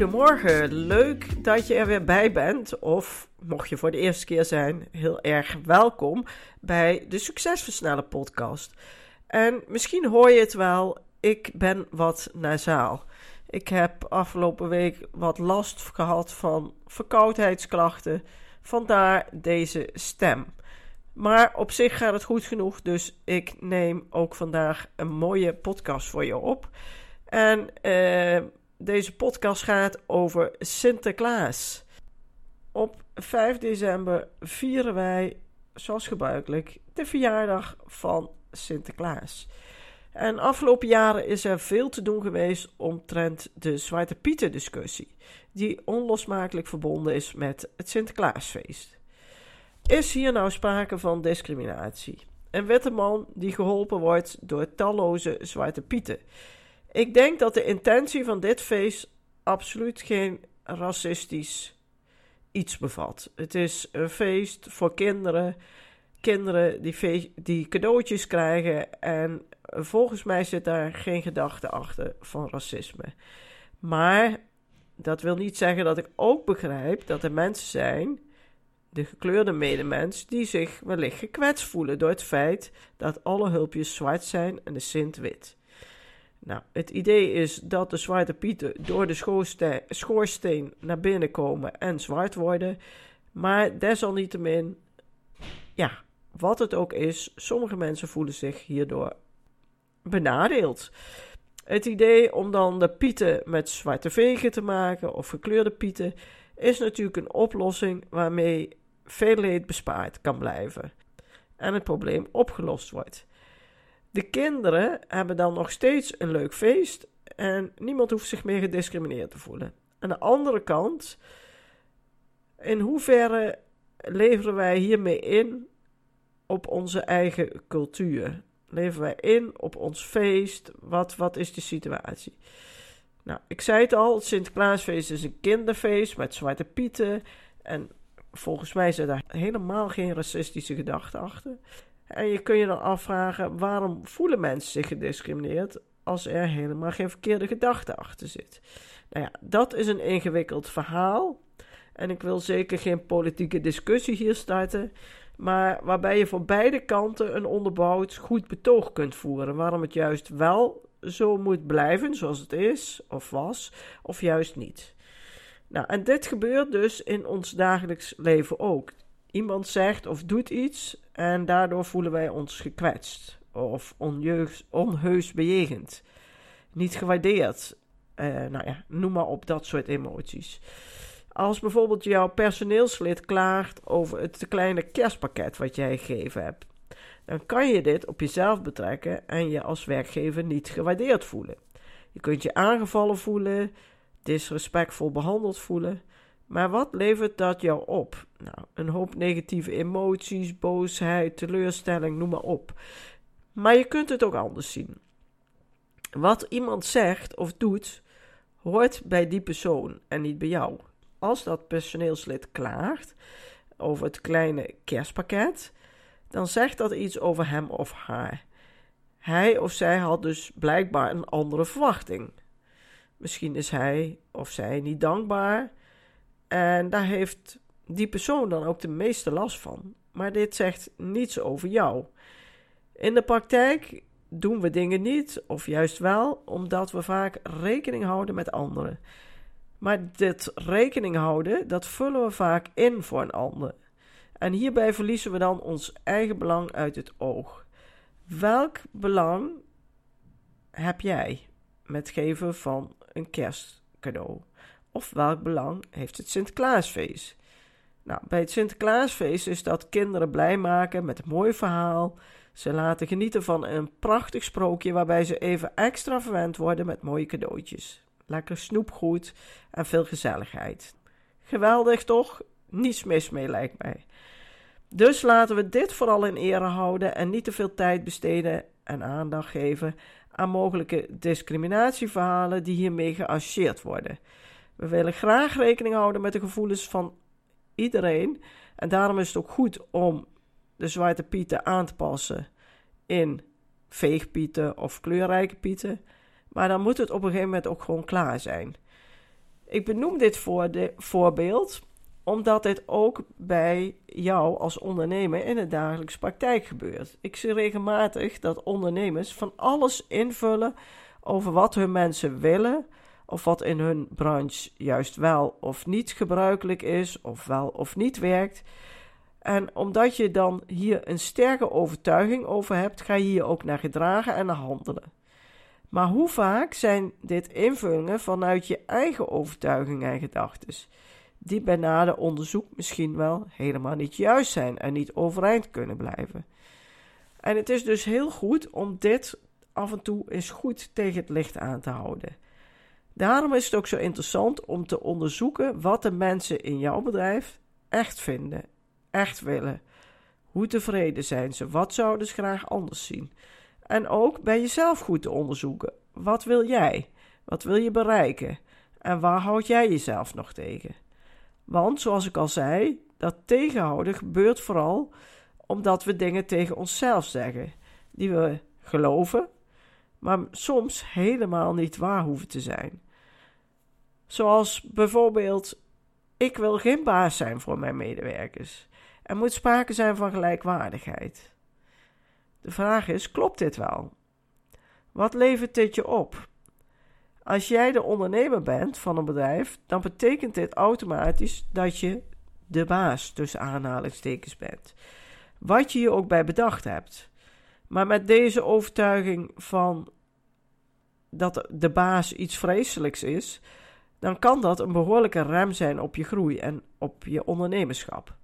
Goedemorgen, leuk dat je er weer bij bent. Of mocht je voor de eerste keer zijn, heel erg welkom bij de Succesversnellen podcast. En misschien hoor je het wel, ik ben wat nasaal. Ik heb afgelopen week wat last gehad van verkoudheidsklachten, vandaar deze stem. Maar op zich gaat het goed genoeg, dus ik neem ook vandaag een mooie podcast voor je op. En eh, deze podcast gaat over Sinterklaas. Op 5 december vieren wij, zoals gebruikelijk, de verjaardag van Sinterklaas. En afgelopen jaren is er veel te doen geweest omtrent de Zwarte Pieten discussie, die onlosmakelijk verbonden is met het Sinterklaasfeest. Is hier nou sprake van discriminatie? Een witte man die geholpen wordt door talloze Zwarte Pieten ik denk dat de intentie van dit feest absoluut geen racistisch iets bevat. Het is een feest voor kinderen. Kinderen die, die cadeautjes krijgen. En volgens mij zit daar geen gedachte achter van racisme. Maar dat wil niet zeggen dat ik ook begrijp dat er mensen zijn, de gekleurde medemens, die zich wellicht gekwetst voelen door het feit dat alle hulpjes zwart zijn en de Sint wit. Nou, het idee is dat de zwarte pieten door de schoorsteen, naar binnen komen en zwart worden. Maar desalniettemin, ja, wat het ook is, sommige mensen voelen zich hierdoor benadeeld. Het idee om dan de pieten met zwarte vegen te maken of gekleurde pieten is natuurlijk een oplossing waarmee veel leed bespaard kan blijven en het probleem opgelost wordt. De kinderen hebben dan nog steeds een leuk feest en niemand hoeft zich meer gediscrimineerd te voelen. Aan de andere kant, in hoeverre leveren wij hiermee in op onze eigen cultuur? Leveren wij in op ons feest? Wat, wat is de situatie? Nou, ik zei het al, het Sinterklaasfeest is een kinderfeest met zwarte pieten. En volgens mij zit daar helemaal geen racistische gedachte achter. En je kun je dan afvragen waarom voelen mensen zich gediscrimineerd als er helemaal geen verkeerde gedachte achter zit. Nou ja, dat is een ingewikkeld verhaal. En ik wil zeker geen politieke discussie hier starten. Maar waarbij je voor beide kanten een onderbouwd goed betoog kunt voeren. Waarom het juist wel zo moet blijven zoals het is of was, of juist niet. Nou, en dit gebeurt dus in ons dagelijks leven ook. Iemand zegt of doet iets en daardoor voelen wij ons gekwetst of onjeugd, onheus bejegend, niet gewaardeerd. Uh, nou ja, noem maar op dat soort emoties. Als bijvoorbeeld jouw personeelslid klaagt over het te kleine kerstpakket wat jij gegeven hebt, dan kan je dit op jezelf betrekken en je als werkgever niet gewaardeerd voelen. Je kunt je aangevallen voelen, disrespectvol behandeld voelen. Maar wat levert dat jou op? Nou, een hoop negatieve emoties, boosheid, teleurstelling, noem maar op. Maar je kunt het ook anders zien. Wat iemand zegt of doet, hoort bij die persoon en niet bij jou. Als dat personeelslid klaagt over het kleine kerstpakket, dan zegt dat iets over hem of haar. Hij of zij had dus blijkbaar een andere verwachting. Misschien is hij of zij niet dankbaar en daar heeft die persoon dan ook de meeste last van. Maar dit zegt niets over jou. In de praktijk doen we dingen niet, of juist wel, omdat we vaak rekening houden met anderen. Maar dit rekening houden, dat vullen we vaak in voor een ander. En hierbij verliezen we dan ons eigen belang uit het oog. Welk belang heb jij met geven van een kerstcadeau? Of welk belang heeft het Sinterklaasfeest? Nou, bij het Sinterklaasfeest is dat kinderen blij maken met een mooi verhaal, Ze laten genieten van een prachtig sprookje waarbij ze even extra verwend worden met mooie cadeautjes. Lekker snoepgoed en veel gezelligheid. Geweldig toch? Niets mis mee lijkt mij. Dus laten we dit vooral in ere houden en niet te veel tijd besteden en aandacht geven aan mogelijke discriminatieverhalen die hiermee geassocieerd worden. We willen graag rekening houden met de gevoelens van iedereen en daarom is het ook goed om de zwarte pieten aan te passen in veegpieten of kleurrijke pieten. Maar dan moet het op een gegeven moment ook gewoon klaar zijn. Ik benoem dit voor de voorbeeld omdat dit ook bij jou als ondernemer in de dagelijkse praktijk gebeurt. Ik zie regelmatig dat ondernemers van alles invullen over wat hun mensen willen, of wat in hun branche juist wel of niet gebruikelijk is, of wel of niet werkt. En omdat je dan hier een sterke overtuiging over hebt, ga je hier ook naar gedragen en naar handelen. Maar hoe vaak zijn dit invullingen vanuit je eigen overtuiging en gedachten, die bij nader onderzoek misschien wel helemaal niet juist zijn en niet overeind kunnen blijven? En het is dus heel goed om dit af en toe eens goed tegen het licht aan te houden. Daarom is het ook zo interessant om te onderzoeken wat de mensen in jouw bedrijf echt vinden echt willen? Hoe tevreden zijn ze? Wat zouden ze graag anders zien? En ook bij jezelf goed te onderzoeken. Wat wil jij? Wat wil je bereiken? En waar houd jij jezelf nog tegen? Want zoals ik al zei, dat tegenhouden gebeurt vooral omdat we dingen tegen onszelf zeggen die we geloven, maar soms helemaal niet waar hoeven te zijn. Zoals bijvoorbeeld: ik wil geen baas zijn voor mijn medewerkers. Er moet sprake zijn van gelijkwaardigheid. De vraag is: klopt dit wel? Wat levert dit je op? Als jij de ondernemer bent van een bedrijf, dan betekent dit automatisch dat je de baas tussen aanhalingstekens bent. Wat je je ook bij bedacht hebt. Maar met deze overtuiging van dat de baas iets vreselijks is, dan kan dat een behoorlijke rem zijn op je groei en op je ondernemerschap.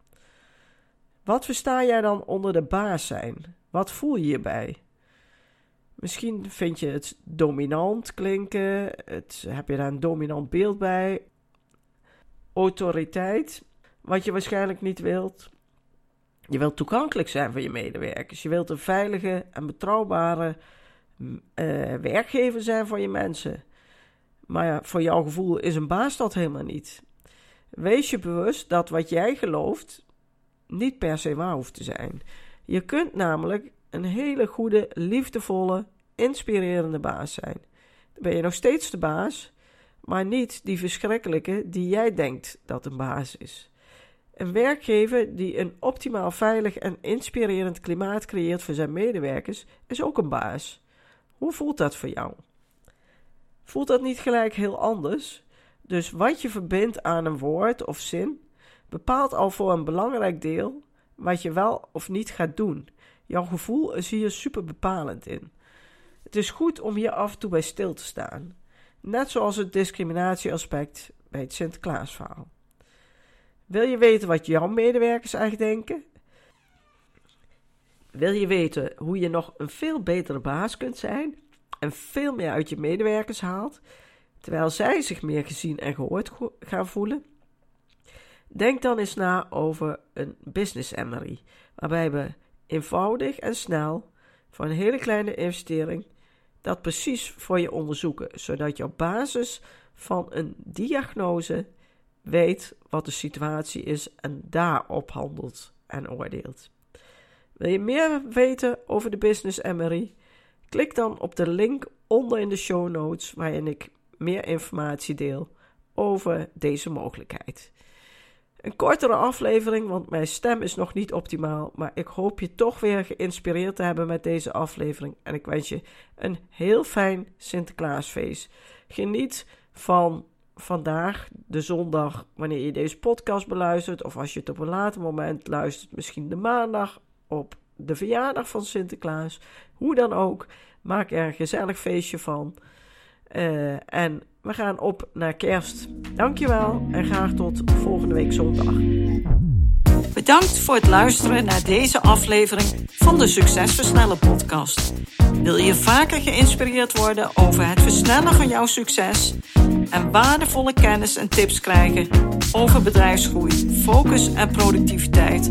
Wat versta jij dan onder de baas zijn? Wat voel je hierbij? Misschien vind je het dominant klinken, het, heb je daar een dominant beeld bij. Autoriteit, wat je waarschijnlijk niet wilt. Je wilt toegankelijk zijn voor je medewerkers. Je wilt een veilige en betrouwbare uh, werkgever zijn voor je mensen. Maar voor jouw gevoel is een baas dat helemaal niet. Wees je bewust dat wat jij gelooft niet per se waar hoeft te zijn. Je kunt namelijk een hele goede, liefdevolle, inspirerende baas zijn. Dan ben je nog steeds de baas, maar niet die verschrikkelijke die jij denkt dat een baas is. Een werkgever die een optimaal veilig en inspirerend klimaat creëert voor zijn medewerkers is ook een baas. Hoe voelt dat voor jou? Voelt dat niet gelijk heel anders? Dus wat je verbindt aan een woord of zin, bepaalt al voor een belangrijk deel wat je wel of niet gaat doen. Jouw gevoel is hier super bepalend in. Het is goed om hier af en toe bij stil te staan, net zoals het discriminatieaspect bij het Sinterklaasverhaal. Wil je weten wat jouw medewerkers eigenlijk denken? Wil je weten hoe je nog een veel betere baas kunt zijn en veel meer uit je medewerkers haalt, terwijl zij zich meer gezien en gehoord gaan voelen? Denk dan eens na over een business MRI, waarbij we eenvoudig en snel voor een hele kleine investering dat precies voor je onderzoeken, zodat je op basis van een diagnose weet wat de situatie is en daarop handelt en oordeelt. Wil je meer weten over de Business MRI? Klik dan op de link onder in de show notes waarin ik meer informatie deel over deze mogelijkheid. Een kortere aflevering, want mijn stem is nog niet optimaal. Maar ik hoop je toch weer geïnspireerd te hebben met deze aflevering. En ik wens je een heel fijn Sinterklaasfeest. Geniet van vandaag, de zondag, wanneer je deze podcast beluistert. Of als je het op een later moment luistert, misschien de maandag op de verjaardag van Sinterklaas. Hoe dan ook, maak er een gezellig feestje van. Uh, en we gaan op naar kerst. Dankjewel en graag tot volgende week zondag. Bedankt voor het luisteren naar deze aflevering van de Succesversnellen podcast. Wil je vaker geïnspireerd worden over het versnellen van jouw succes en waardevolle kennis en tips krijgen over bedrijfsgroei, focus en productiviteit,